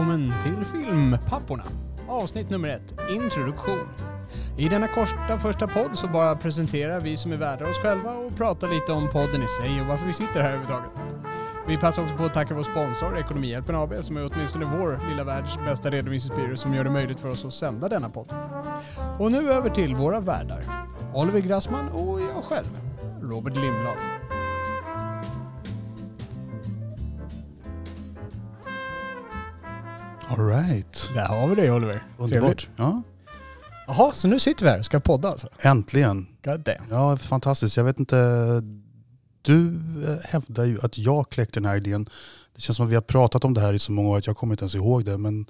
Välkommen till Filmpapporna. Avsnitt nummer ett, introduktion. I denna korta första podd så bara presenterar vi som är värdar oss själva och pratar lite om podden i sig och varför vi sitter här överhuvudtaget. Vi passar också på att tacka vår sponsor Ekonomihjälpen AB som är åtminstone vår lilla världs bästa redovisningsbyrå som gör det möjligt för oss att sända denna podd. Och nu över till våra värdar. Oliver Grassman och jag själv, Robert Lindblad. All right. Där har vi dig Oliver. Trevligt. Underbart. Ja, Jaha, så nu sitter vi här och ska podda alltså? äntligen. God damn. Ja, fantastiskt. Jag vet inte, du eh, hävdar ju att jag kläckte den här idén. Det känns som att vi har pratat om det här i så många år att jag kommer inte ens ihåg det. Men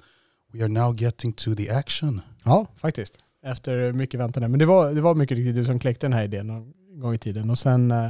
we are now getting to the action. Ja, faktiskt. Efter mycket väntan. Men det var, det var mycket riktigt du som kläckte den här idén någon gång i tiden. Och sen, eh,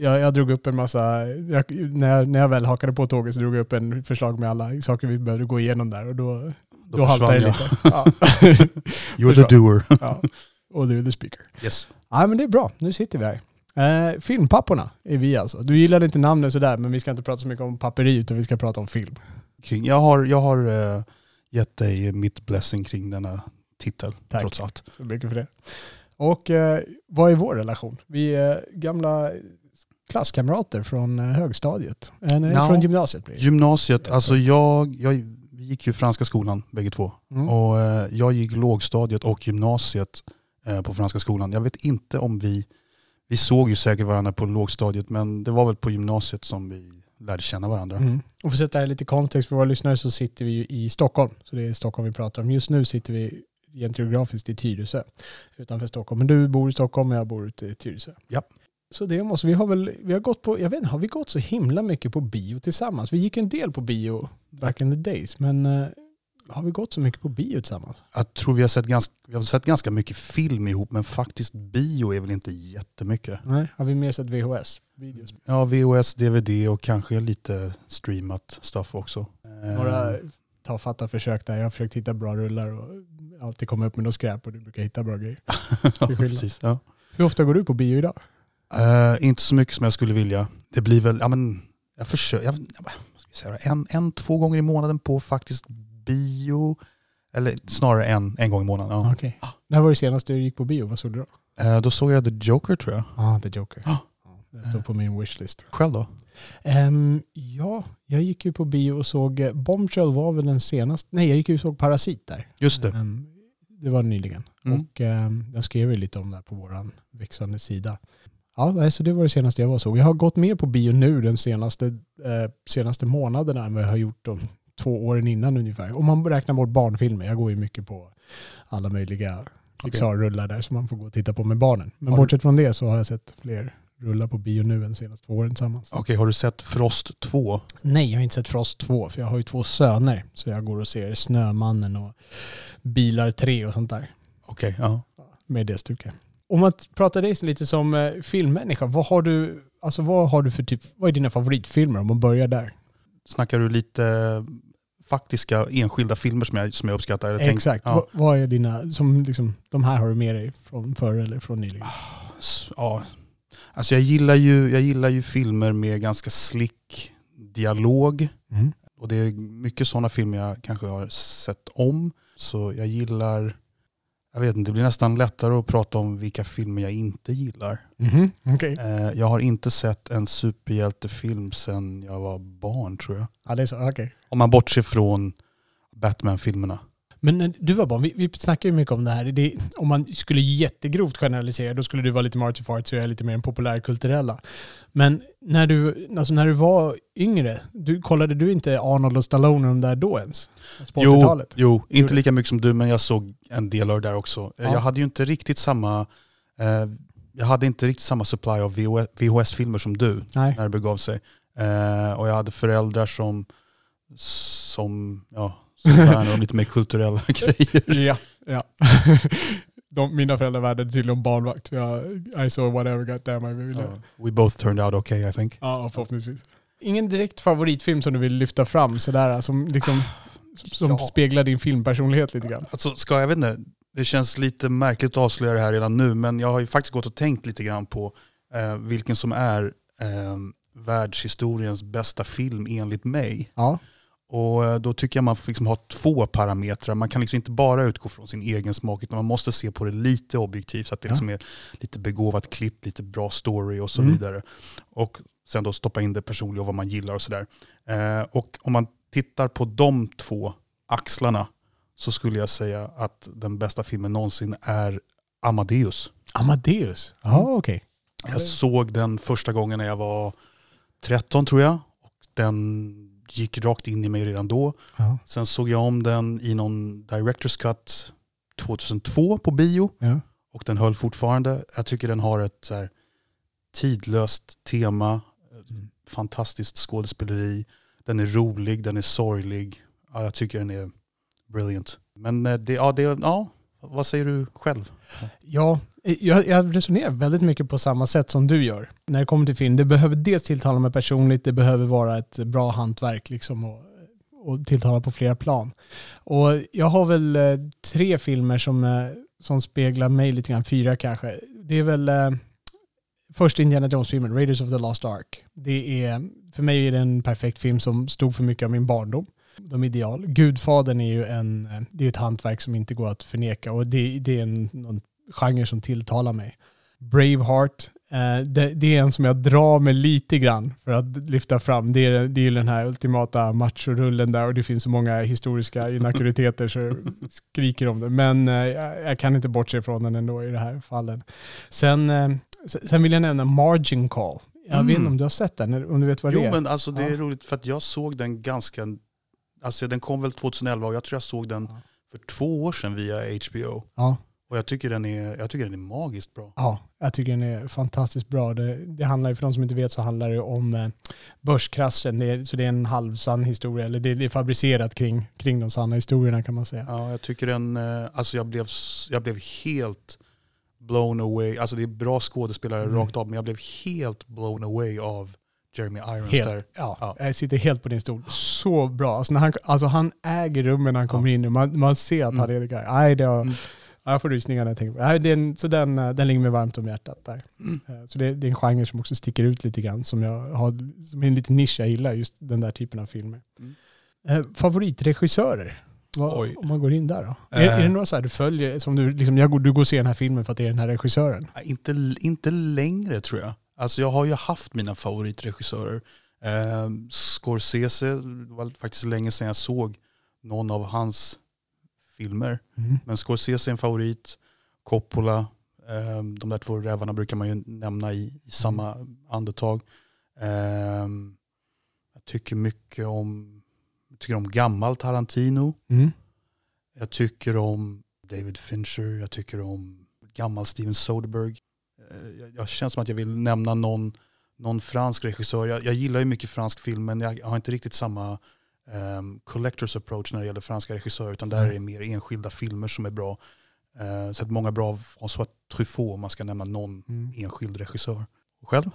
jag, jag drog upp en massa, jag, när, jag, när jag väl hakade på tåget så drog jag upp en förslag med alla saker vi behövde gå igenom där. Och då, Då, då, haltade det lite. Ja. You're the doer. ja. Och du är the speaker. Yes. Ja, men det är bra. Nu sitter vi här. Eh, filmpapporna är vi alltså. Du gillade inte namnet sådär, men vi ska inte prata så mycket om papperi utan vi ska prata om film. Kring, jag har, jag har eh, gett dig mitt blessing kring denna titel, Tack. trots allt. Så mycket för det. Och eh, vad är vår relation? Vi är gamla klasskamrater från eh, högstadiet. Eh, nej. Från gymnasiet blir det. Gymnasiet, alltså jag, jag vi gick ju franska skolan bägge två. Mm. Och eh, jag gick lågstadiet och gymnasiet eh, på franska skolan. Jag vet inte om vi, vi såg ju säkert varandra på lågstadiet men det var väl på gymnasiet som vi lärde känna varandra. Mm. Och för att sätta det lite kontext för våra lyssnare så sitter vi ju i Stockholm. Så det är Stockholm vi pratar om. Just nu sitter vi rent geografiskt i Tyresö utanför Stockholm. Men du bor i Stockholm och jag bor ute i Tyresö. Ja. Så det måste vi har väl, vi har gått på, jag vet inte, har vi gått så himla mycket på bio tillsammans? Vi gick en del på bio back in the days, men eh, har vi gått så mycket på bio tillsammans? Jag tror vi har, sett ganska, vi har sett ganska mycket film ihop men faktiskt bio är väl inte jättemycket. Nej, har vi mer sett VHS? Videos? Ja, VHS, DVD och kanske lite streamat stuff också. Eh, Några tafatta försök där. Jag har försökt hitta bra rullar och alltid komma upp med något skräp och du brukar hitta bra grejer. ja, precis. Ja. Hur ofta går du på bio idag? Eh, inte så mycket som jag skulle vilja. Det blir väl, ja men, jag försöker, jag, jag, säga, en, en, två gånger i månaden på faktiskt bio. Eller snarare en, en gång i månaden. Ja. Okej. När var det senast du gick på bio? Vad såg du då? Eh, då såg jag The Joker tror jag. Ah, The Joker. Ah. Det står på min wishlist. Själv då? Ehm, ja, jag gick ju på bio och såg eh, Bombshell var väl den senaste. Nej, jag gick ju och såg Parasit där. Just det. Ehm, det var nyligen. Mm. Och um, jag skrev ju lite om det här på vår växande sida. Ja, nej, så det var det senaste jag var såg. Jag har gått mer på bio nu den senaste, eh, senaste månaderna än vad jag har gjort de två åren innan ungefär. Om man räknar bort barnfilmer. Jag går ju mycket på alla möjliga Pixar-rullar där som man får gå och titta på med barnen. Men Har du- bortsett från det så har jag sett fler rullar på bio nu än senaste två åren tillsammans. Okej, har du sett Frost 2? Nej, jag har inte sett Frost 2 för jag har ju två söner. Så jag går och ser Snömannen och Bilar 3 och sånt där. Okej, ja. Med det stuket. Om man pratar dig lite som eh, filmmänniska, vad har du, alltså vad har du för typ, vad är dina favoritfilmer om man börjar där? Snackar du lite faktiska enskilda filmer som jag, som jag uppskattar? Jag tänk- Exakt, Ja. vad, är dina, som liksom, de här har du med dig från förr eller från nyligen? S- ja. Alltså jag gillar, ju, jag gillar ju filmer med ganska slick dialog. Mm. Och det är mycket sådana filmer jag kanske har sett om. Så jag gillar, jag vet inte, det blir nästan lättare att prata om vilka filmer jag inte gillar. Mhm, Okej. Eh, jag har inte sett en superhjältefilm sedan jag var barn tror jag. Ja, det är så, okej. Om man bortser från Batman-filmerna. Men när du var barn, vi, vi snackar ju mycket om det här. Det, om man skulle jättegrovt generalisera, då skulle du vara lite Marty Fart så jag är lite mer den populärkulturella. Men när du, alltså när du var yngre, du, kollade du inte Arnold och Stallone och de där då ens? På Jo, 80-talet? jo, inte lika mycket som du men jag såg en del av det där också. Eh, Ja. Jag hade ju inte riktigt samma eh, jag hade inte riktigt samma supply av VHS-filmer som du Nej. när det begav sig. Eh, och jag hade föräldrar som, som ja, som värnade om lite mer kulturella grejer. Ja, ja. De, mina föräldrar värde tydligen barnvakt. Jag, I saw whatever got damn I ville. Ja. We both turned out okay I think. Ja, förhoppningsvis. Ingen direkt favoritfilm som du vill lyfta fram sådär, som liksom som Ja. speglar din filmpersonlighet lite grann? Alltså ska jag vet inte, det känns lite märkligt att avslöja det här redan nu men jag har ju faktiskt gått och tänkt lite grann på eh, vilken som är eh, världshistoriens bästa film enligt mig. Ja. Och eh, då tycker jag man får liksom ha två parametrar. Man kan liksom inte bara utgå från sin egen smak utan man måste se på det lite objektivt så att det ja. liksom är lite begåvat klipp, lite bra story och så mm. vidare. Och sen då stoppa in det personliga och vad man gillar och sådär. Eh, och om man tittar på de två axlarna så skulle jag säga att den bästa filmen någonsin är Amadeus. Amadeus? Ja, mm. okej. Okay. Jag såg den första gången när jag var 13 tror jag. Och den gick rakt in i mig redan då. Ja. Sen såg jag om den i någon Directors Cut 2002 på bio. Ja. Och den höll fortfarande. Jag tycker den har ett så här, tidlöst tema. Mm. Fantastiskt skådespeleri. Den är rolig, den är sorglig. Ja, jag tycker den är brilliant. Men eh, det, ja, det, ja, vad säger du själv? Ja, jag, jag, resonerar väldigt mycket på samma sätt som du gör när det kommer till film. Det behöver dels tilltala mig personligt, det behöver vara ett bra hantverk liksom och, och tilltala på flera plan. Och jag har väl eh, tre filmer som, eh, som speglar mig lite grann, fyra kanske. Det är väl eh, först Indiana Jones-filmen, Raiders of the Lost Ark. Det är, för mig är det en perfekt film som stod för mycket av min barndom de ideal. Gudfadern är ju en, det är ett hantverk som inte går att förneka och det, det är en någon genre som tilltalar mig. Braveheart, eh, det, det, är en som jag drar mig lite grann för att lyfta fram. Det är, det är den här ultimata machorullen där och det finns så många historiska inakuriteter så skriker om det. Men eh, jag kan inte bortse från den ändå i det här fallen. Sen, eh, sen vill jag nämna Margin Call. Jag mm. vet inte om du har sett den, om du vet vad jo, det är? Jo men alltså det är roligt för att jag såg den ganska Alltså den kom väl 2011 och jag tror jag såg den för två år sedan via HBO. Ja. Och jag tycker, den är, jag tycker den är magiskt bra. Ja, jag tycker den är fantastiskt bra. Det, det handlar, för de som inte vet så handlar det om eh, börskraschen. Det så det är en halvsann historia, eller det, det, är fabricerat kring, kring de sanna historierna kan man säga. Ja, jag tycker den, eh, alltså jag blev, jag blev helt blown away. Alltså det är bra skådespelare mm. rakt av, men jag blev helt blown away av Jeremy Irons helt, där. Ja, ja, jag sitter helt på din stol. Så bra. Alltså, när han, alltså han äger rummen när han kommer ja. in. Man, man ser att mm. han är det guy. Nej, det var, mm. Jag får rysningar när jag tänker på det. Nej, det en, så den, eh, den ligger mig varmt om hjärtat där. Mm. Eh, så det, det, är en genre som också sticker ut lite grann. Som, jag har, som är en liten nisch jag gillar, just den där typen av filmer. Mm. Eh, favoritregissörer? Vad, om man går in där då? Äh, är, är, det några så här du följer, som du, liksom, jag, du går och ser den här filmen för att det är den här regissören? Inte, inte längre tror jag. Alltså jag har ju haft mina favoritregissörer. Eh, Scorsese, det var faktiskt länge sedan jag såg någon av hans filmer. Mm. Men Scorsese är en favorit. Coppola, eh, de där två rävarna brukar man ju nämna i, i samma mm. andetag. Eh, jag tycker mycket om, jag tycker om gammal Tarantino. Mm. Jag tycker om David Fincher, jag tycker om gammal Steven Soderbergh. Eh, jag, jag känner som att jag vill nämna någon, någon fransk regissör. Jag, jag gillar ju mycket fransk film men jag har inte riktigt samma um, collectors approach när det gäller franska regissörer utan där är det mer enskilda filmer som är bra. Uh, så att många bra François Truffaut om man ska nämna någon mm. enskild regissör. Och själv?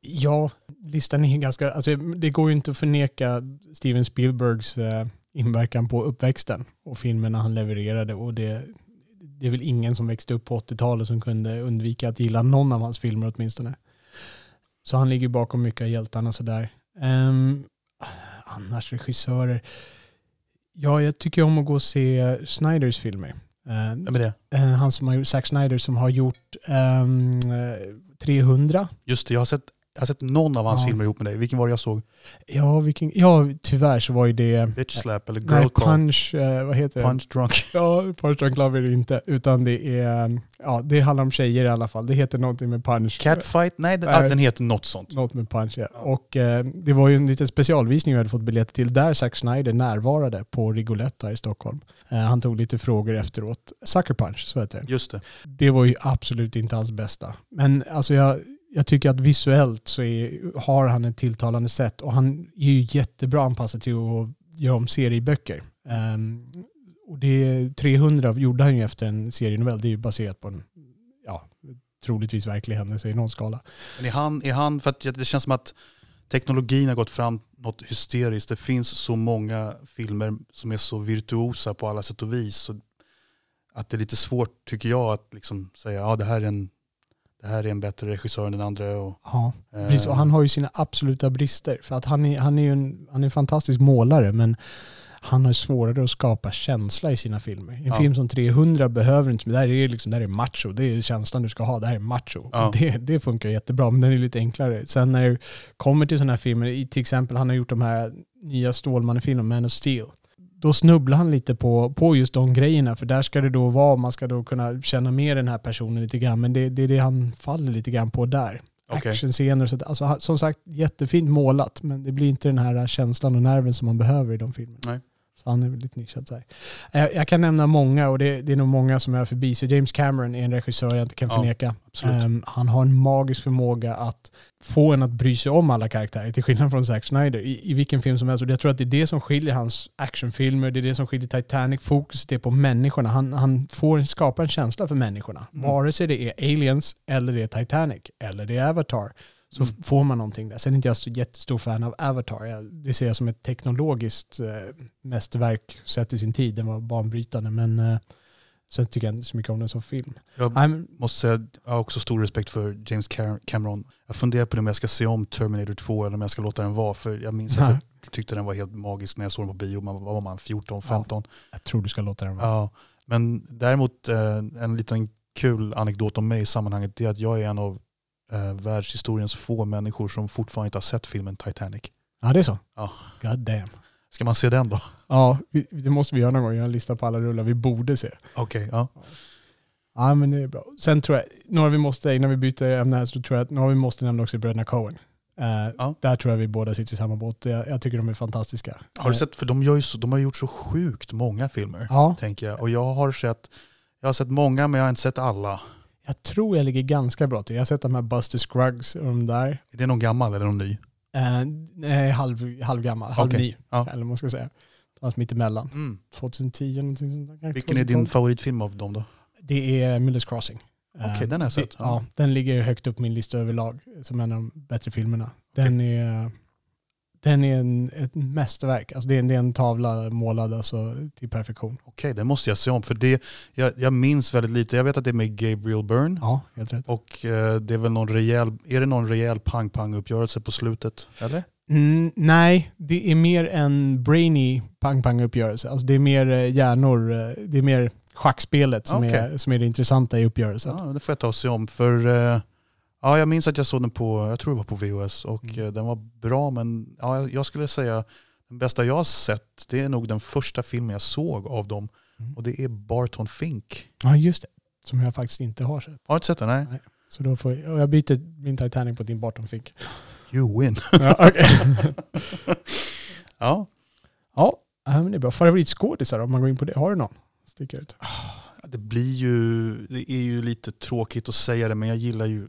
Ja, listan är ganska, alltså det går ju inte att förneka Steven Spielbergs uh, inverkan på uppväxten och filmerna han levererade och det, det är väl ingen som växte upp på 80-talet som kunde undvika att gilla någon av hans filmer åtminstone. Så han ligger bakom mycket av hjältarna sådär. Um, annars regissörer. Ja, jag tycker om att gå och se Snyders filmer. Är det? Uh, han som har gjort, Zack Snyder som har gjort um, 300. Just det, jag har sett jag har sett någon av hans ja. filmer ihop med dig. Vilken var det jag såg? Ja, vilken, ja tyvärr så var ju det... Bitch slap eller girl nej, punch, eh, vad heter det? Punch drunk. Ja, punch drunk love är det inte. Utan det är, ja det handlar om tjejer i alla fall. Det heter någonting med punch. Catfight? Nej, den, nej, den heter något sånt. Något med punch ja. Och eh, det var ju en liten specialvisning vi hade fått biljetter till där Zack Snyder närvarade på Rigoletta i Stockholm. Eh, han tog lite frågor efteråt. Sucker punch, så heter det. Just det. Det var ju absolut inte hans bästa. Men alltså jag jag tycker att visuellt så är, har han ett tilltalande sätt och han är ju jättebra anpassad till att göra om serieböcker. Um, och det 300 gjorde han ju efter en serienovell. Det är ju baserat på en, ja, troligtvis verklig händelse i någon skala. Men är han, är han, för att det känns som att teknologin har gått fram något hysteriskt. Det finns så många filmer som är så virtuosa på alla sätt och vis. Så att det är lite svårt tycker jag att liksom säga ja det här är en det här är en bättre regissör än den andra. Och, ja, precis. Och han har ju sina absoluta brister. För att han är, han är ju en, han är en fantastisk målare, men han har svårare att skapa känsla i sina filmer. En ja. film som 300 behöver inte, det här är liksom, det här är macho, det är känslan du ska ha, det här är macho. Ja. Det, det funkar jättebra, men den är lite enklare. Sen när det kommer till sådana här filmer, till exempel han har gjort de här nya Stålmannen-filmerna, Man of Steel. Då snubblar han lite på, på just de grejerna, för där ska det då vara, man ska då kunna känna med den här personen lite grann, men det, det är det han faller lite grann på där. Okay. Actionscener och sånt. Alltså, som sagt, jättefint målat, men det blir inte den här känslan och nerven som man behöver i de filmerna. Nej. Så han är väldigt nischad. Så här. Eh, jag kan nämna många och det, det, är nog många som är förbi. Så James Cameron är en regissör jag inte kan förneka. Ja, um, han har en magisk förmåga att få en att bry sig om alla karaktärer, till skillnad från Zack Snyder. I, i vilken film som helst. Och jag tror att det är det som skiljer hans actionfilmer, det är det som skiljer Titanic. Fokuset är på människorna. Han, han får skapa en känsla för människorna. Mm. Vare sig det är Aliens, eller det är Titanic, eller det är Avatar så mm. får man någonting där. Sen är inte jag så jättestor fan av Avatar. Jag, det ser jag som ett teknologiskt eh, mästerverk sett i sin tid. Den var banbrytande. Men eh, sen tycker jag inte så mycket om den som film. Jag I'm, måste säga jag har också stor respekt för James Cameron. Jag funderar på om jag ska se om Terminator 2 eller om jag ska låta den vara. För jag minns att jag tyckte den var helt magisk när jag såg den på bio. Man, var man? 14, 15? Ja, jag tror du ska låta den vara. Ja, men däremot eh, en liten kul anekdot om mig i sammanhanget det är att jag är en av eh, världshistoriens få människor som fortfarande inte har sett filmen Titanic. Ja det är så? Ja. God damn. Ska man se den då? Ja, det måste vi göra någon gång. Jag har en lista på alla rullar vi borde se. Okej, okay, ja. Ja men det är bra. Sen tror jag, några vi måste, innan vi byter ämne här, så tror jag att några vi måste nämna också Bröderna Coen. Uh, ja. Där tror jag vi båda sitter i samma båt. Jag, jag tycker de är fantastiska. Har du sett, för de, gör ju så, de har gjort så sjukt många filmer. Ja. Tänker jag. Och jag har sett, jag har sett många men jag har inte sett alla. Jag tror jag ligger ganska bra till. Jag har sett de här Buster Scruggs och de där. Är det någon gammal eller någon ny? Eh, nej, halv, halvgammal, halv okay. ny. Ja. Eller vad man ska säga. Något mittemellan. Mm. 2010 någonting sånt där. Vilken 2012. är din favoritfilm av dem då? Det är Miller's Crossing. Okej, okay, den har jag sett. Ja, den ligger högt upp på min lista överlag som en av de bättre filmerna. Den okay. är den är en, ett mästerverk. Alltså det, är en, det är en tavla målad alltså till perfektion. Okej, det måste jag se om. För det, jag, jag minns väldigt lite. Jag vet att det är med Gabriel Byrne. Ja, helt rätt. Och eh, det är väl någon rejäl, är det någon rejäl pang-pang-uppgörelse på slutet? Eller? Mm, nej, det är mer en brainy pang-pang-uppgörelse. Alltså det är mer eh, hjärnor, eh, det är mer schackspelet som, okay. är, som är det intressanta i uppgörelsen. Ja, det får jag ta och se om. För eh, Ja, jag minns att jag såg den på, jag tror det var på VHS och mm. Eh, den var bra men ja, jag skulle säga den bästa jag har sett det är nog den första filmen jag såg av dem mm. och det är Barton Fink. Ja just det, som jag faktiskt inte har sett. Har du inte sett den? Nej. nej. Så då får jag, jag byter min Titanic på din Barton Fink. You win. ja, okay. ja. Ja, men det är bra. Favoritskådisar om man går in på det, har du någon? Sticker ut. Det blir ju, det är ju lite tråkigt att säga det men jag gillar ju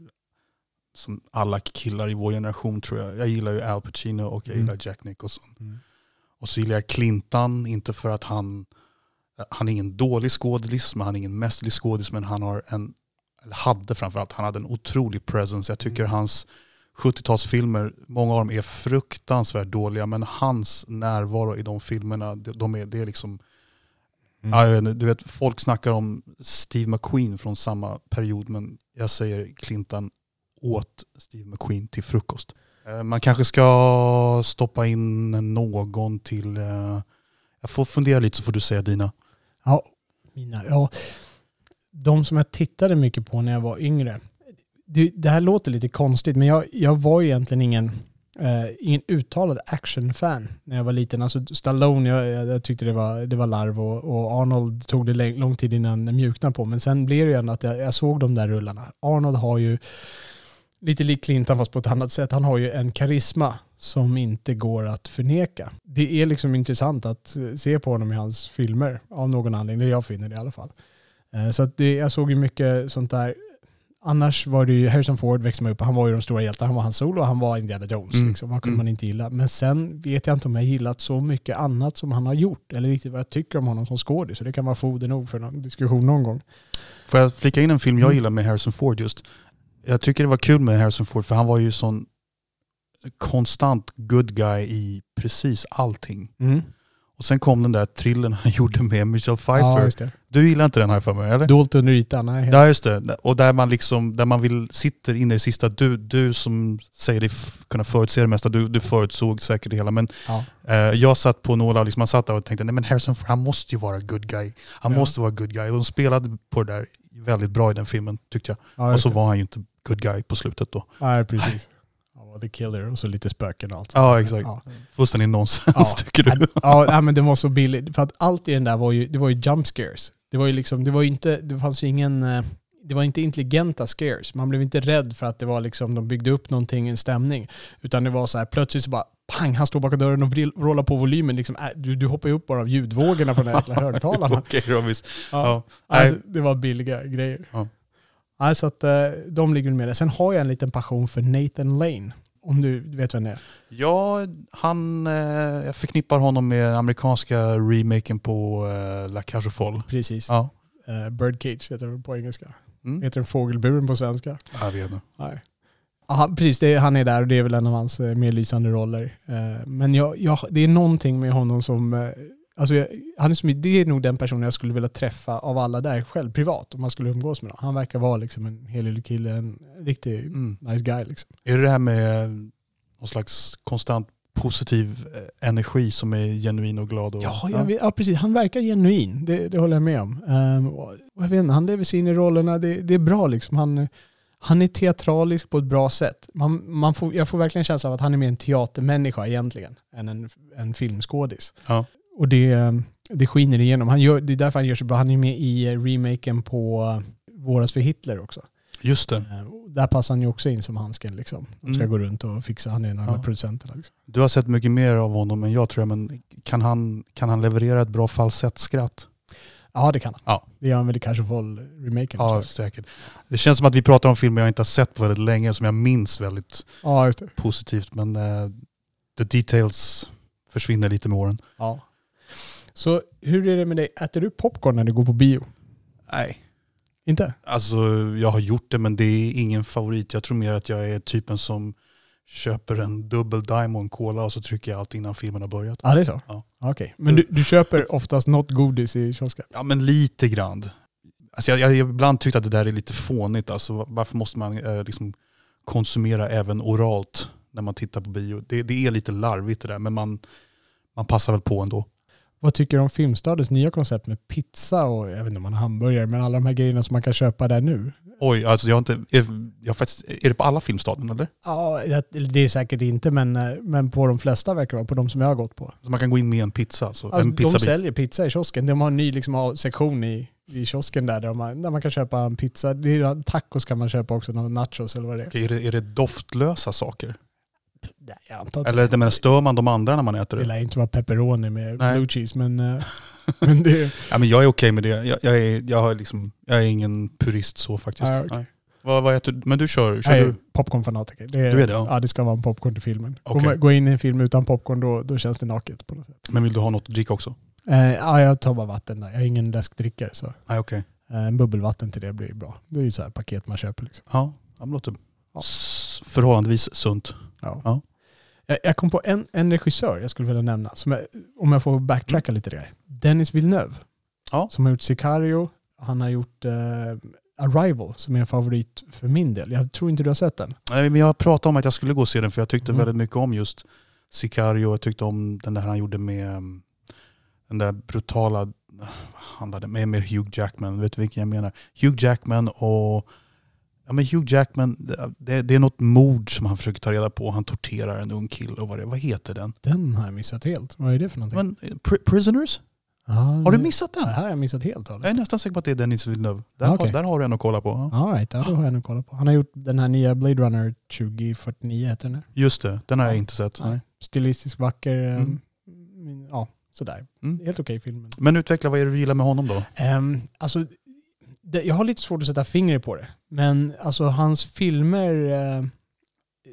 som alla killar i vår generation tror jag. Jag gillar ju Al Pacino och jag mm. gillar Jack Nicholson. Mm. Och så gillar jag Clinton, inte för att han, han är ingen dålig skådis, men han är ingen mästerlig skådis, men han har en, eller hade framförallt, han hade en otrolig presence. Jag tycker mm. hans 70-talsfilmer, många av dem är fruktansvärt dåliga, men hans närvaro i de filmerna, de är, det är liksom Mm. Ja, du vet, folk snackar om Steve McQueen från samma period men jag säger Clinton åt Steve McQueen till frukost. Eh, man kanske ska stoppa in någon till... Eh, jag får fundera lite så får du säga dina. Ja, mina. Ja, de som jag tittade mycket på när jag var yngre. Det, det här låter lite konstigt men jag, jag var egentligen ingen, eh, ingen uttalad actionfan när jag var liten. Alltså Stallone, jag, jag tyckte det var, det var larv och, och Arnold tog det lång tid innan det mjuknade på. Men sen blev det ju ändå att jag, jag såg de där rullarna. Arnold har ju lite lik Clinton fast på ett annat sätt. Han har ju en karisma som inte går att förneka. Det är liksom intressant att se på honom i hans filmer av någon anledning. Jag finner det i alla fall. Eh, så att det, jag såg ju mycket sånt där. Annars var det ju Harrison Ford växte man upp Han var ju de stora hjältarna. Han var hans solo och han var Indiana Jones. Mm. Liksom. Vad kunde mm. man inte gilla? Men sen vet jag inte om jag gillat så mycket annat som han har gjort. Eller riktigt vad jag tycker om honom som skådis. Så det kan vara foder nog för en diskussion någon gång. Får jag flika in en film jag mm. gillar med Harrison Ford just? Jag tycker det var kul med Harrison Ford för han var ju sån konstant good guy i precis allting. Mm. Och sen kom den där thrillern han gjorde med Michelle Ja, Pfeiffer. det. du gillar inte den här för mig, eller? Dolt under ytan. Nej, Ja just det, och där man liksom, där man vill, sitter inne i det sista, du, du som säger dig kunna förutse det mesta, du, du förutsåg säkert det hela. Men Ja. eh, jag satt på några, liksom, man satt där och tänkte, nej men Harrison Ford, han måste ju vara good guy. Han Ja. måste vara good guy. Och de spelade på det där väldigt bra i den filmen tyckte jag. Ja, och så det. var han ju inte good guy på slutet då. Nej, precis. Han var the killer och så lite spöken och allt. Ja exakt. Ja. Fullständig nonsens Ja. tycker du? Ja, men det var så billigt. För att allt i den där var ju, det var ju jump scares. Det var ju liksom, det var ju inte, det fanns ju ingen, eh, det var inte intelligenta scares. Man blev inte rädd för att det var liksom, de byggde upp någonting, en stämning. Utan det var så här, plötsligt så bara, pang, han står bakom dörren och vril- på volymen. Liksom, äh, du, du hoppar ju upp bara av ljudvågorna från de här jäkla högtalarna. Okej visst. Ja. Ja. Alltså, det var billiga grejer. Ja. Nej, så att eh, de ligger med det. Sen har jag en liten passion för Nathan Lane. Om du vet vem det är. Ja, han, eh, jag förknippar honom med amerikanska remaken på eh, La Cage aux Folles. Precis. Ja. Birdcage heter det på engelska. Mm. Heter den Fågelburen på svenska? Jag vet inte. Nej. Aha, precis, det är, han är där och det är väl en av hans mer lysande roller. Men jag, jag, det är någonting med honom som... Eh, alltså jag, han är som, det är nog den personen jag skulle vilja träffa av alla där själv, privat, om man skulle umgås med honom. Han verkar vara liksom en hel kille, en riktig Mm. nice guy. Liksom. Är det det här med någon slags konstant positiv eh, energi som är genuin och glad? Och, Ja, vet, ja, precis. Han verkar genuin. Det, det håller jag med om. Um, jag vet inte, han lever sig in i rollerna. Det, det är bra liksom. Han, han är teatralisk på ett bra sätt. Man, man får, jag får verkligen känslan av att han är mer en teatermänniska egentligen än en, en filmskådis. Ja. Och det, det skiner igenom. Han gör, det är därför han gör så bra. Han är med i eh, remaken på uh, Våras för Hitler också. Just det. Uh, och där passar han ju också in som handsken. Liksom. De ska Mm. gå runt och fixa. Han är en av Ja. producenterna. Liksom. Du har sett mycket mer av honom än jag tror jag, men kan han, kan han leverera ett bra falsettskratt? Ja, det kan han. Ja. Det gör han väl i Casual-remaken. Ja, säkert. Det känns som att vi pratar om filmer jag inte har sett på väldigt länge, som jag minns väldigt ja, positivt, men eh, the details försvinner lite med åren. Ja. Så hur är det med dig? Äter du popcorn när du går på bio? Nej. Inte? Alltså jag har gjort det men det är ingen favorit. Jag tror mer att jag är typen som köper en dubbel Diamond Cola och så trycker jag allt innan filmen har börjat. Ja, det är så? Ja. Okej. Men du, du köper oftast något godis i kiosken? Ja men lite grann. Alltså jag, jag har ibland tyckt att det där är lite fånigt. Alltså, varför måste man eh, liksom konsumera även oralt när man tittar på bio? Det, det är lite larvigt det där men man, man passar väl på ändå. Vad tycker du om Filmstadens nya koncept med pizza och jag vet inte om man har hamburgare, men alla de här grejerna som man kan köpa där nu? Oj, alltså jag har inte, är, jag har faktiskt, är det på alla Filmstaden eller? Ja, det- är säkert inte, men, men på de flesta verkar det vara, på de som jag har gått på. Så man kan gå in med en pizza? Alltså, Alltså, en de pizzabit. säljer pizza i kiosken. De har en ny liksom, sektion i, i kiosken där, där man, där man kan köpa en pizza. Det är, tacos kan man köpa också, nachos eller vad det är. Okej, Är det, är det doftlösa saker? Nej, jag antar att Eller jag menar, stör man de andra när man äter Det det? lär inte vara pepperoni med Nej. blue cheese, men, eh, men det... Ja, men jag är okej med det. Jag, jag, är, jag, har liksom, jag är ingen purist så faktiskt. Nej, okej. Nej. Vad, vad äter du? Men du kör, kör är du? popcornfanatiker. Det Du är det, ja. ja. det ska vara en popcorn till filmen. Man- Gå in i en film utan popcorn, då, då känns det naket på något sätt. Men vill du ha något att dricka också? Eh, ja, jag tar bara vatten där. Jag är ingen läskdrickare, så Nej, okej. eh, en bubbelvatten till det blir bra. Det är ju så här paket man köper. Liksom. Ja, det låter Ja. förhållandevis sunt. Ja. Ja. Jag, jag kom på en, en regissör jag skulle vilja nämna, som jag, om jag får backtracka lite där. Dennis Villeneuve, Ja. som har gjort Sicario. Han har gjort eh, Arrival, som är en favorit för min del. Jag tror inte du har sett den. Nej, men jag pratade om att jag skulle gå och se den för jag tyckte Mm. väldigt mycket om just Sicario. Jag tyckte om den där han gjorde med um, den där brutala, handlade med, med Hugh Jackman. Vet du vilken jag menar? Hugh Jackman och Ja, men Hugh Jackman, det, det är något mord som han försöker ta reda på. Han torterar en ung kille och vad, det, vad heter den? Den har jag missat helt. Vad är det för någonting? Men, eh, Pri- Prisoners? Ah, Har du det- missat Det den? här har jag missat helt. Jag är nästan säker på att det är Dennis Villeneuve. Där, Ah, har, där har du en att kolla på. Ja. All right, då har jag nog kollat på. Han har gjort den här nya Blade Runner 2049 heter den. Just det, den har jag Ja. inte sett. Nej. Stilistisk, vacker. Mm. Mm. Ja, sådär. Mm. Helt okej film. men- utveckla, vad är det du gillar med honom då? Ehm, alltså, det, jag har lite svårt att sätta fingret på det. Men alltså hans filmer, eh,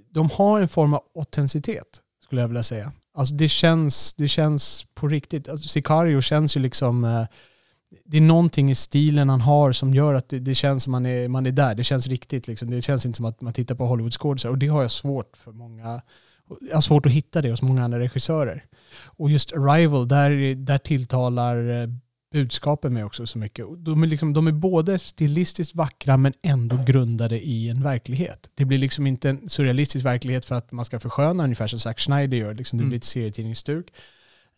de har en form av autenticitet skulle jag vilja säga. Alltså det känns, det känns på riktigt. Alltså Sicario känns ju liksom, eh, det är någonting i stilen han har som gör att det, det känns som man är, man är där. Det känns riktigt liksom. Det känns inte som att man tittar på Hollywoodskådisar och det har jag svårt för många Jag har svårt att hitta det hos många andra regissörer. Och just Arrival, där, där tilltalar eh, budskapen mig också så mycket. De är, liksom, de är både stilistiskt vackra men ändå grundade i en verklighet. Det blir liksom inte en surrealistisk verklighet för att man ska försköna ungefär som Zack Schneider gör. Liksom det blir mm. ett serietidningsstuk.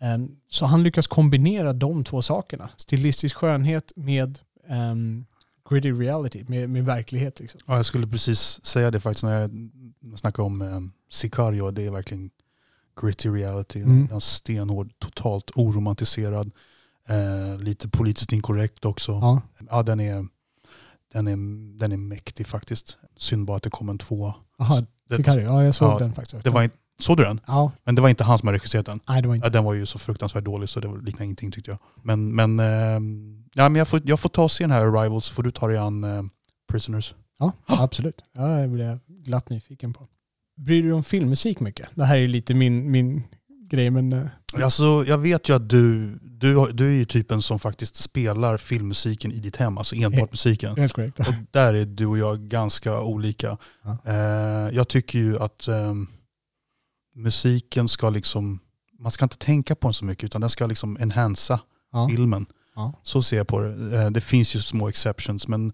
Um, så han lyckas kombinera de två sakerna. Stilistisk skönhet med um, gritty reality, med, med verklighet. Liksom. Ja, jag skulle precis säga det faktiskt när jag snackar om um, Sicario. Det är verkligen gritty reality. Mm. Den stenhård, totalt oromantiserad. Eh, lite politiskt inkorrekt också. Ja. ja, den, är, den, är, den är mäktig faktiskt. Synd bara att det kom en tvåa. Jaha, Sicario. Ja, jag såg ja, den faktiskt. Det var inte, såg du den? Ja. Men det var inte han som hade regisserat den? Nej, det var inte. Ja, den var ju så fruktansvärt dålig så det liknade ingenting tyckte jag. Men, men, eh, ja, men jag, får, jag får ta och se den här Arrival så får du ta dig an eh, Prisoners. Ja, absolut. Ja, det blir jag glatt nyfiken på. Bryr du dig om filmmusik mycket? Det här är lite min, min grej men... Eh, alltså, jag vet ju att du, du, du är ju typen som faktiskt spelar filmmusiken i ditt hem, alltså enbart musiken. Helt korrekt. Och där är du och jag ganska olika. Ja. Eh, jag tycker ju att eh, musiken ska liksom, man ska inte tänka på den så mycket utan den ska liksom enhansa ja. filmen. Ja. Så ser jag på det. Eh, det finns ju små exceptions men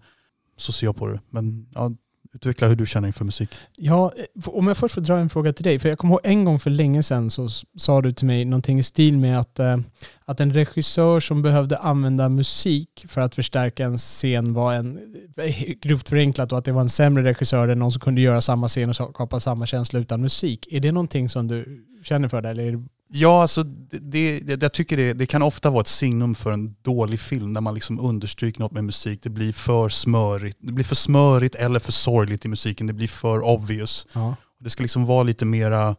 så ser jag på det. Men ja, Utveckla hur du känner inför musik. Ja, eh, om jag först får dra en fråga till dig. För jag kommer ihåg en gång för länge sedan så sa du till mig någonting i stil med att, eh, att en regissör som behövde använda musik för att förstärka en scen var en, eh, grovt förenklat, och att det var en sämre regissör än någon som kunde göra samma scen och skapa samma känsla utan musik. Är det någonting som du känner för det? Eller är det Ja, alltså det, det, jag tycker det, det kan ofta vara ett signum för en dålig film när man liksom understryker något med musik. Det blir för smörigt, det blir för smörigt eller för sorgligt i musiken. Det blir för obvious. Ja. Det ska liksom vara lite mera,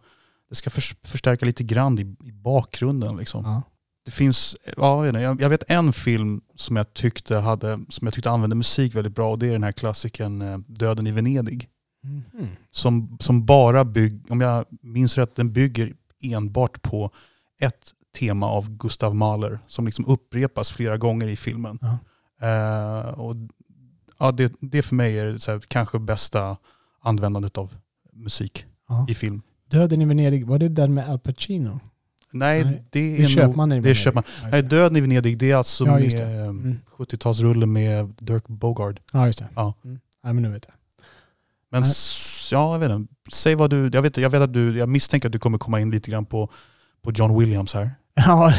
det ska förstärka lite grann i, i bakgrunden. Liksom. Ja. Det finns, ja, jag, jag vet en film som jag, tyckte hade, som jag tyckte använde musik väldigt bra och det är den här klassikern eh, Döden i Venedig. Mm. Som, som bara bygger, om jag minns rätt, den bygger enbart på ett tema av Gustav Mahler som liksom upprepas flera gånger i filmen. Ja. Uh, och, ja, det, det för mig är här, kanske bästa användandet av musik ja. i film. Döden i Venedig, var det den med Al Pacino? Nej, Nej det är, är Köpmannen i Venedig. Det är köpman. Nej, Döden i Venedig det är alltså ja, med mm. 70-talsrullen med Dirk Bogard. Ja, just det. Ja. Mm. Ja, men nu vet jag. Men ja, jag vet inte. Säg vad du, jag vet, jag vet att du, jag misstänker att du kommer komma in lite grann på, på John Williams här. Ja,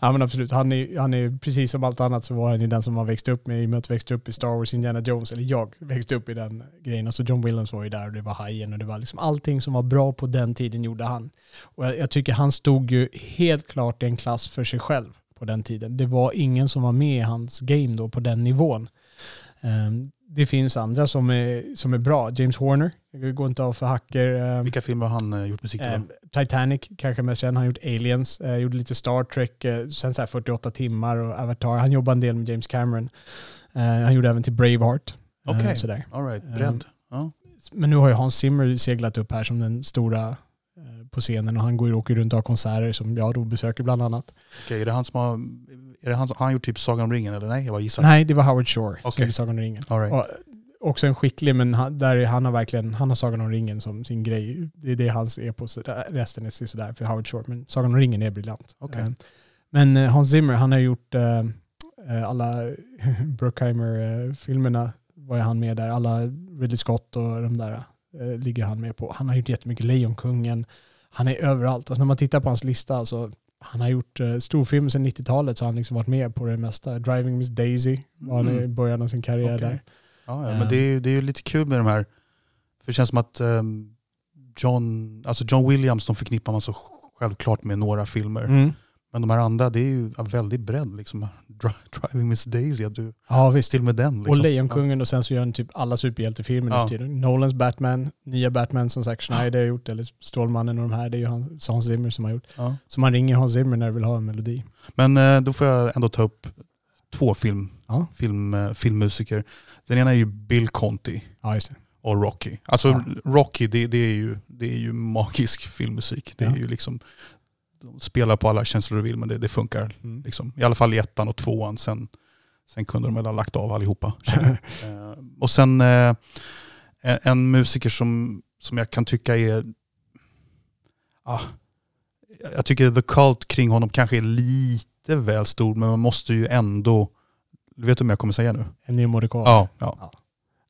ja men absolut. Han är, han är precis som allt annat så var han ju den som man växte upp med i och med att växte upp i Star Wars, Indiana Jones, eller jag växte upp i den grejen. Alltså John Williams var ju där och det var Hajen och det var liksom allting som var bra på den tiden gjorde han. Och jag, jag tycker han stod ju helt klart i en klass för sig själv på den tiden. Det var ingen som var med i hans game då på den nivån. Um, det finns andra som är, som är bra. James Horner, det går inte av för hacker. Eh, Vilka filmer har han eh, gjort musik till? Eh, Titanic kanske mest känd. Han har gjort Aliens, gjorde lite Star Trek, sen så 48 timmar och Avatar. Han jobbar en del med James Cameron. Han gjorde även till Braveheart. Okej, okay. eh, alright. Bredd. Ja. Men nu har ju Hans Zimmer seglat upp här som den stora på scenen och han går och åker runt och har konserter som jag då besöker bland annat. Okej, är det han som har är det han, har han gjort typ Sagan om ringen eller nej? Jag bara gissar. Nej, det var Howard Shore okay. som gjorde Sagan om ringen. All right. och, också en skicklig, men han, där han har verkligen, han har Sagan om ringen som sin grej. Det är det hans epos, resten är sådär för Howard Shore. Men Sagan om ringen är briljant. Okay. Uh, men uh, Hans Zimmer, han har gjort uh, alla Bruckheimer-filmerna var han med där. Alla Ridley Scott och de där ligger han med på. Han har gjort jättemycket Lejonkungen. Han är överallt. Alltså när man tittar på hans lista, alltså, han har gjort uh, storfilm sedan 90-talet så han liksom varit med på det mesta. Driving Miss Daisy var han mm. i början av sin karriär okay. där. Ja, ja, men det är, det är lite kul med de här, för det känns som att um, John, alltså John Williams de förknippar man så självklart med några filmer. Mm. Men de här andra, det är ju väldigt bredd. Liksom. Driving Miss Daisy, att du ja, visst. till med den. Liksom. Och Lejonkungen och sen så gör han typ alla superhjältefilmer ja. tiden. Nolans Batman, nya Batman som Zack Schneider har gjort, eller Stålmannen och de här, det är ju Hans Zimmer som har gjort. Ja. Så man ringer Hans Zimmer när du vill ha en melodi. Men eh, då får jag ändå ta upp två film, ja. film, eh, filmmusiker. Den ena är ju Bill Conti. Ja. Och Rocky. Alltså Rocky, det, det, är ju, det är ju magisk filmmusik. Det är ju liksom de spelar på alla känslor du vill men det, det funkar. Mm. Liksom. I alla fall i ettan och tvåan. Sen, sen kunde de väl ha lagt av allihopa. eh, och sen eh, en musiker som, som jag kan tycka är ah, jag tycker the cult kring honom kanske är lite väl stor, men man måste ju ändå, vet du vad jag kommer säga nu? Ennio Morricone? Ja. ja. ja.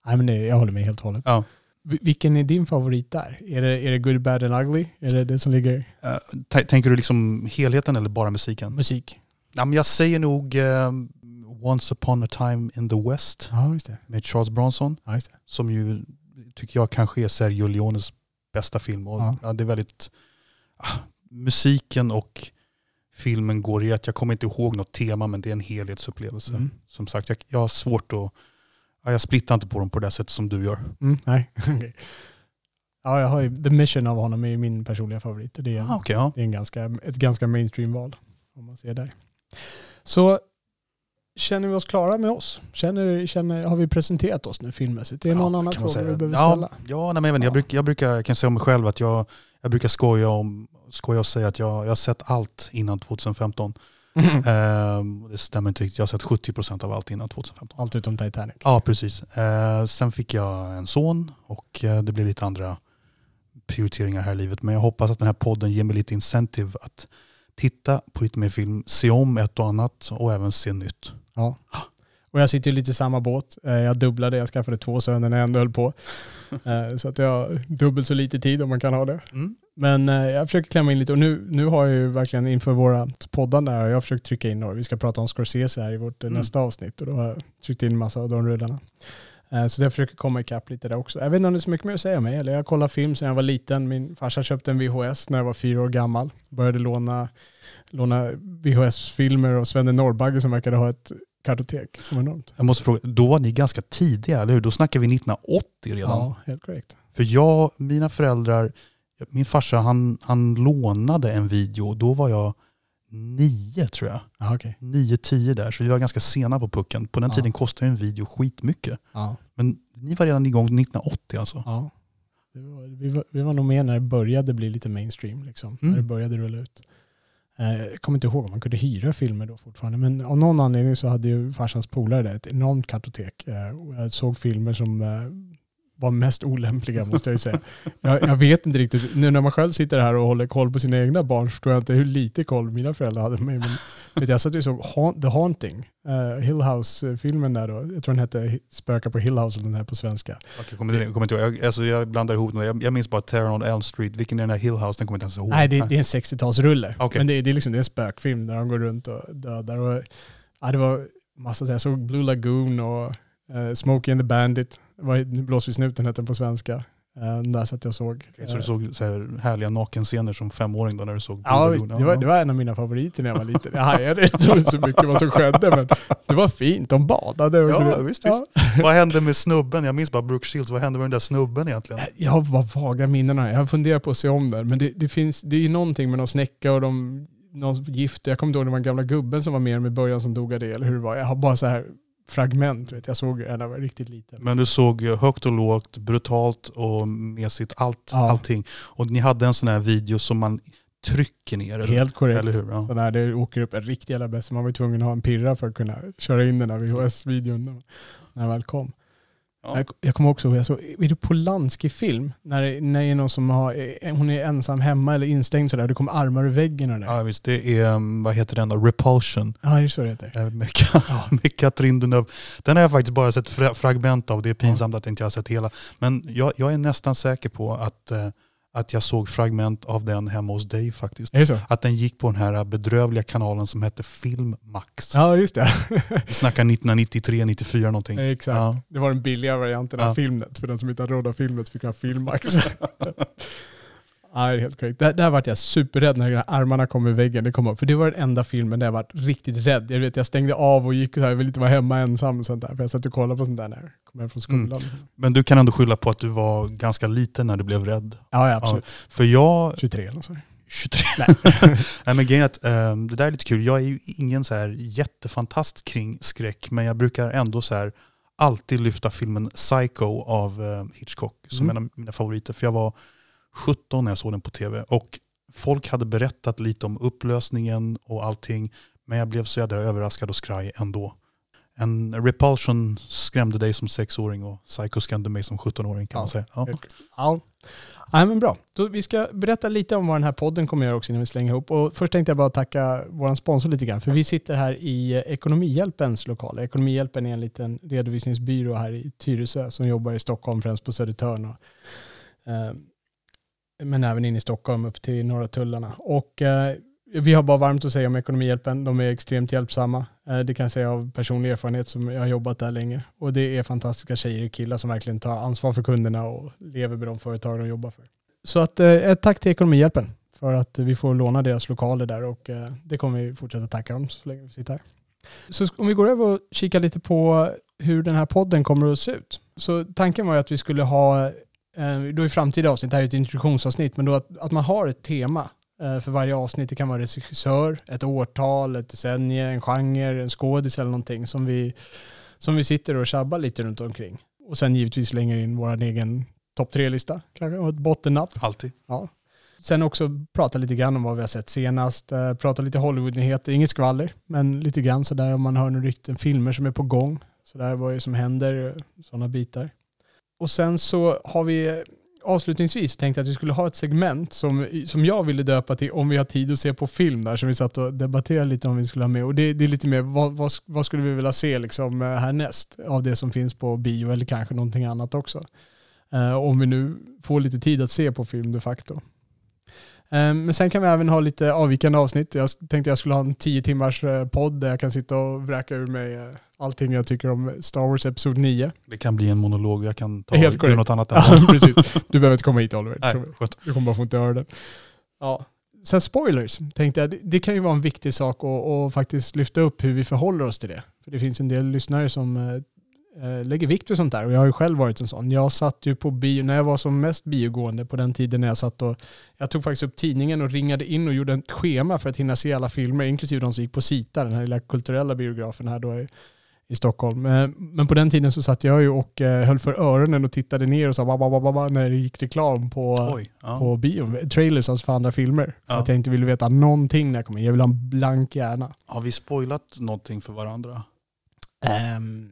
Nej, men det, jag håller med helt och hållet. Ja. Vilken är din favorit där? Är det, är det Good, Bad and Ugly? Är det det som ligger? Uh, tänker du liksom helheten eller bara musiken? Musik. Ja, men jag säger nog uh, Once upon a time in the West ja, med Charles Bronson. Ja, som ju tycker jag kanske är Sergio Leones bästa film. Och, ja. det är väldigt, ah, musiken och filmen går i att jag kommer inte ihåg något tema men det är en helhetsupplevelse. Mm. Som sagt, jag, jag har svårt att, ja, jag splittar inte på dem på det sättet som du gör. Mm, nej, okay. Ja, jag har ju, The Mission av honom är min personliga favorit. Det är, en, ah, okay, ja. det är en ganska, ett ganska mainstream-val. Om man ser där. Så känner vi oss klara med oss? Känner, känner, har vi presenterat oss nu filmmässigt? Är det någon ja, annan fråga vi behöver ställa? Ja, nej, men jag, ja. bruk, jag brukar, jag kan säga om mig själv att jag, jag brukar skoja, om, skoja och säga att jag, jag har sett allt innan 2015. Mm. Uh, det stämmer inte riktigt. Jag har sett 70% av allt innan 2015. Allt utom Titanic? Ja, precis. Uh, sen fick jag en son och uh, det blev lite andra prioriteringar här i livet. Men jag hoppas att den här podden ger mig lite incentive att titta på lite mer film, se om ett och annat och även se nytt. Ja. Och jag sitter ju lite i samma båt. Eh, jag dubblade, jag skaffade två söner när jag ändå höll på. Eh, så att jag har dubbelt så lite tid om man kan ha det. Mm. Men eh, jag försöker klämma in lite och nu, nu har jag ju verkligen inför våra poddar där, jag har försökt trycka in några. Vi ska prata om Scorsese här i vårt mm. nästa avsnitt och då har jag tryckt in massa av de rullarna. Så jag försöker komma ikapp lite där också. Jag vet inte om det är så mycket mer att säga om mig. Eller jag kollar film sedan jag var liten. Min farsa köpte en VHS när jag var fyra år gammal. Började låna, låna VHS-filmer och Svenne Norrbagge som verkade ha ett kartotek som enormt. Jag måste fråga, då var ni ganska tidiga, eller hur? Då snackar vi 1980 redan. Ja, helt korrekt. För jag, mina föräldrar, min farsa han, han lånade en video och då var jag nio tror jag. Ah, okay. Nio, tio där, så vi var ganska sena på pucken. På den ah. tiden kostade en video skitmycket. Ah. Men ni var redan igång 1980 alltså? Ja. Var, vi, var, vi var nog med när det började bli lite mainstream, liksom. Mm. när det började rulla ut. Eh, jag kommer inte ihåg om man kunde hyra filmer då fortfarande, men av någon anledning så hade ju farsans polare ett enormt kartotek. Eh, och jag såg filmer som eh, var mest olämpliga måste jag ju säga. Jag, jag, vet inte riktigt, nu när man själv sitter här och håller koll på sina egna barn så förstår jag inte hur lite koll mina föräldrar hade på mig. Men jag satt och såg The Haunting, uh, Hill House-filmen där då. Jag tror den hette Spöka på Hill House, eller den här på svenska. Okej, kommer, kommer inte ihåg. Jag, alltså, jag blandar ihop den. Jag, jag minns bara Terror on Elm Street. Vilken är den här Hill House? Den kommer jag inte ens ihåg. Nej, det, det är en 60-talsrulle. Okay. Men det, det, är liksom, det är en spökfilm där de går runt och dödar. Och, ja, det var massa, jag såg Blue Lagoon och uh, Smokey and the Bandit nu blåser vi snuten heter den på svenska. Uh, där satt jag såg. Okay, så du såg så här härliga nakenscener som femåring då när du såg Ja, visst, det, var, det var en av mina favoriter när jag var liten. Jag hajade inte så mycket vad som skedde men det var fint. De badade. Ja, visst, ja. visst. Vad hände med snubben? Jag minns bara Brooke Shields. Vad hände med den där snubben egentligen? Jag har bara vaga minnen. Jag har funderat på att se om den. Men det, det finns, det är någonting med någon snäcka och de någon gift. Jag kommer inte ihåg det var den gamla gubben som var med med början som dog av det eller hur det var. Jag har bara så här fragment. Vet jag. såg en av riktigt liten. Men du såg högt och lågt, brutalt och mesigt, allt, ja. allting. Och ni hade en sån här video som man trycker ner? Eller? Helt korrekt. Eller hur? Ja. Så när det åker upp en riktig jävla bäst. Man var tvungen att ha en pirra för att kunna köra in den här VHS-videon när den väl kom. Ja. Jag, jag kommer också ihåg, jag såg, är det Polanski-film? När, när det är någon som har, eh, hon är ensam hemma eller instängd sådär, det kommer armar ur väggen och det. Ja visst, det är, mm, vad heter den då? Repulsion. Ja, det är så det heter. Eh, med, ja. med Katrin Deneuve. Den har jag faktiskt bara sett fragment av, det är pinsamt ja. att jag inte har sett hela. Men jag, jag är nästan säker på att eh, att jag såg fragment av den hemma hos dig faktiskt. Att den gick på den här bedrövliga kanalen som hette Filmmax. Ja, just det. Vi snackar 1993, 94 någonting. Exakt. Ja. Det var den billiga varianten av ja. Filmnet. För den som inte hade råd av Filmnet fick ha Filmmax. Ja, det är helt korrekt. Där, där vart jag superrädd när armarna kom i väggen. Det kom För det var den enda filmen där jag var riktigt rädd. Jag, vet, jag stängde av och gick och jag ville inte vara hemma ensam. Och sånt där, för jag satt och kollade på sånt där när jag kom hem från skolan. Mm. Men du kan ändå skylla på att du var ganska liten när du blev rädd. Ja, ja absolut. Ja, för jag... 23 eller så. 23? Nej. Nej men grejen är att um, det där är lite kul. Jag är ju ingen så här jättefantast kring skräck, men jag brukar ändå så här alltid lyfta filmen Psycho av uh, Hitchcock som mm. en av mina favoriter. För jag var 17 när jag såg den på tv. Och folk hade berättat lite om upplösningen och allting. Men jag blev så jädra överraskad och skraj ändå. En Repulsion skrämde dig som sexåring och Psycho skrämde mig som 17-åring kan Ja. man säga. Ja. Ja. ja, men bra. Då, vi ska berätta lite om vad den här podden kommer göra också innan vi slänger ihop. Och först tänkte jag bara tacka vår sponsor lite grann. För vi sitter här i Ekonomihjälpens lokaler. Ekonomihjälpen är en liten redovisningsbyrå här i Tyresö som jobbar i Stockholm, främst på Södertörn. Och, eh, men även in i Stockholm upp till Norra Tullarna. Och eh, vi har bara varmt att säga om Ekonomihjälpen. De är extremt hjälpsamma. Eh, Det kan jag säga av personlig erfarenhet som jag har jobbat där länge. Och det är fantastiska tjejer och killar som verkligen tar ansvar för kunderna och lever med de företag de jobbar för. Så att, eh, ett tack till Ekonomihjälpen för att vi får låna deras lokaler där och eh, det kommer vi fortsätta tacka dem så länge vi sitter här. Så om vi går över och kikar lite på hur den här podden kommer att se ut. Så tanken var ju att vi skulle ha, då i framtida avsnitt, det här är ett introduktionsavsnitt, men då att, att man har ett tema eh, för varje avsnitt. Det kan vara regissör, ett årtal, ett decennie, en genre, en skådis eller någonting som vi, som vi sitter och tjabbar lite runt omkring. Och sen givetvis slänger in vår egen topp tre-lista, kanske, och ett bottennapp. Alltid. Ja. Sen också prata lite grann om vad vi har sett senast, eh, prata lite Hollywood-nyheter, inget skvaller, men lite grann sådär om man hör några rykten, filmer som är på gång, sådär vad är det som händer, sådana bitar. Och sen så har vi avslutningsvis tänkt att vi skulle ha ett segment som, som jag ville döpa till om vi har tid att se på film där som vi satt och debatterade lite om vi skulle ha med. Och det, det är lite mer vad, vad, vad skulle vi vilja se liksom eh, härnäst av det som finns på bio eller kanske någonting annat också. Eh, om vi nu får lite tid att se på film de facto. Eh, Men sen kan vi även ha lite avvikande avsnitt. Jag tänkte jag skulle ha en tio timmars eh, podd där jag kan sitta och vräka ur mig eh, allting jag tycker om Star Wars Episod 9. Det kan bli en monolog. Jag kan ta Helt korrekt. något annat. Än Ja, precis. Du behöver inte komma hit Oliver. Nej, skönt. Du kommer bara få inte höra det. Ja. Sen spoilers tänkte jag, det, det kan ju vara en viktig sak att, att faktiskt lyfta upp hur vi förhåller oss till det. För det finns en del lyssnare som eh, eh, lägger vikt vid sånt där och jag har ju själv varit en sån. Jag satt ju på bio, när jag var som mest biogående på den tiden när jag satt och jag tog faktiskt upp tidningen och ringade in och gjorde ett schema för att hinna se alla filmer, inklusive de som gick på Sita, den här lilla kulturella biografen här då i, Stockholm. Men, men på den tiden så satt jag ju och eh, höll för öronen och tittade ner och sa ba, ba, ba, ba, när det gick reklam på, Oj. Ja. på bio, trailers alltså för andra filmer. För Ja. att jag inte ville veta någonting när jag kom in. Jag ville ha en blank hjärna. Har vi spoilat någonting för varandra? Um,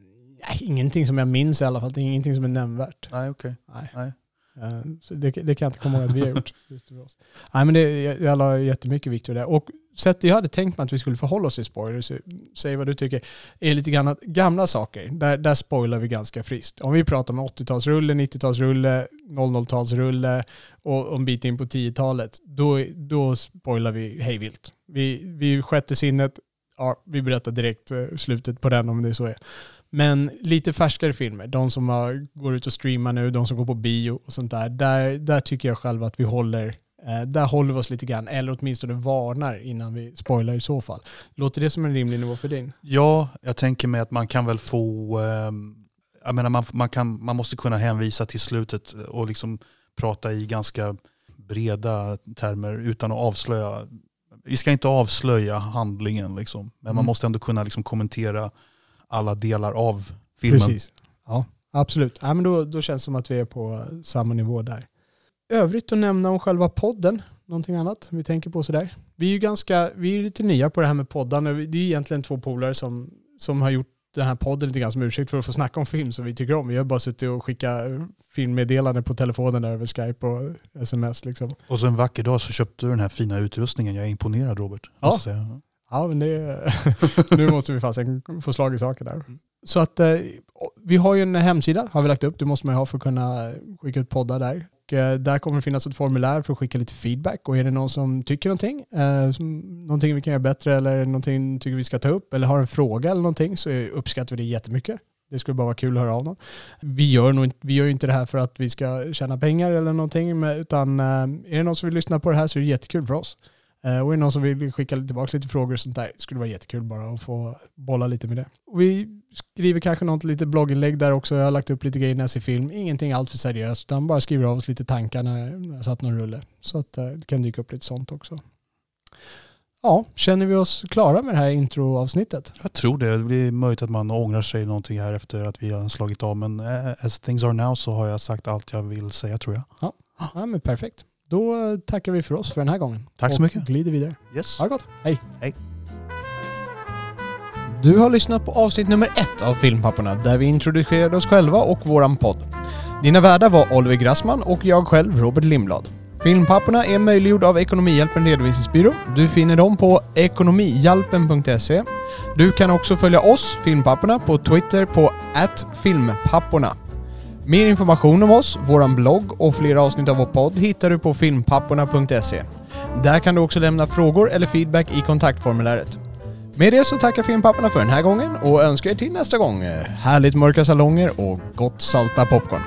ingenting som jag minns i alla fall. Det är ingenting som är nämnvärt. Nej, okej. Nej. Nej. Eh, så det, det kan jag inte komma ihåg att vi har gjort. Just för oss. Nej, men det, jag, jag la jättemycket vikt vid det. Och sättet jag hade tänkt mig att vi skulle förhålla oss till spoilers, säg vad du tycker, är lite grann att gamla saker, där, där spoilar vi ganska friskt. Om vi pratar om 80-talsrulle, 90-talsrulle, 00-talsrulle och en bit in på 10-talet, då, då spoilar vi hejvilt. Vi, vi sjätte sinnet, ja, vi berättar direkt eh, slutet på den om det så är. Men lite färskare filmer, de som har, går ut och streamar nu, de som går på bio och sånt där, där, där tycker jag själv att vi håller, eh, där håller vi oss lite grann, eller åtminstone varnar innan vi spoilar i så fall. Låter det som en rimlig nivå för din? Ja, jag tänker mig att man kan väl få, ehm, jag menar man, man, kan, man måste kunna hänvisa till slutet och liksom prata i ganska breda termer utan att avslöja. Vi ska inte avslöja handlingen liksom, men man Mm. måste ändå kunna liksom kommentera alla delar av filmen. Precis. Ja, absolut. Ja, men då, då känns det som att vi är på samma nivå där. Övrigt att nämna om själva podden, någonting annat vi tänker på sådär. Vi är ju ganska, vi är lite nya på det här med poddarna. Det är egentligen två polare som, som har gjort den här podden lite grann som ursäkt för att få snacka om film som vi tycker om. Vi har bara suttit och skickat filmmeddelanden på telefonen över Skype och sms liksom. Och så en vacker dag så köpte du den här fina utrustningen. Jag är imponerad Robert. Ja. Ja, men det, nu måste vi fasen få slag i saker där. Så att eh, vi har ju en hemsida, har vi lagt upp. Det måste man ju ha för att kunna skicka ut poddar där. Och, eh, där kommer det finnas ett formulär för att skicka lite feedback. Och är det någon som tycker någonting, eh, som, någonting vi kan göra bättre eller någonting tycker vi ska ta upp eller har en fråga eller någonting så uppskattar vi det jättemycket. Det skulle bara vara kul att höra av någon. Vi gör, nog, vi gör ju inte det här för att vi ska tjäna pengar eller någonting, utan eh, är det någon som vill lyssna på det här så är det jättekul för oss. Eh, Och är det någon som vill skicka tillbaka lite frågor och sånt där, det skulle vara jättekul bara att få bolla lite med det. Vi skriver kanske något lite blogginlägg där också. Jag har lagt upp lite grejer när jag ser film. Ingenting allt för seriöst, utan bara skriver av oss lite tankar när jag satt någon rulle. Så att eh, det kan dyka upp lite sånt också. Ja, känner vi oss klara med det här introavsnittet? Jag tror det. Det blir möjligt att man ångrar sig någonting här efter att vi har slagit av. Men eh, as things are now så har jag sagt allt jag vill säga tror jag. Ja, men perfekt. Då tackar vi för oss för den här gången. Tack så och mycket. glider vidare. Yes. Ha det gott. Hej. Hej. Du har lyssnat på avsnitt nummer ett av Filmpapporna där vi introducerade oss själva och våran podd. Dina värdar var Oliver Grassman och jag själv, Robert Lindblad. Filmpapporna är möjliggjord av Ekonomihjälpen Redovisningsbyrå. Du finner dem på ekonomihjälpen.se. Du kan också följa oss, Filmpapporna, på Twitter på filmpapporna. Mer information om oss, våran blogg och flera avsnitt av vår podd hittar du på filmpapporna.se. Där kan du också lämna frågor eller feedback i kontaktformuläret. Med det så tackar Filmpapporna för den här gången och önskar er till nästa gång eh, härligt mörka salonger och gott salta popcorn.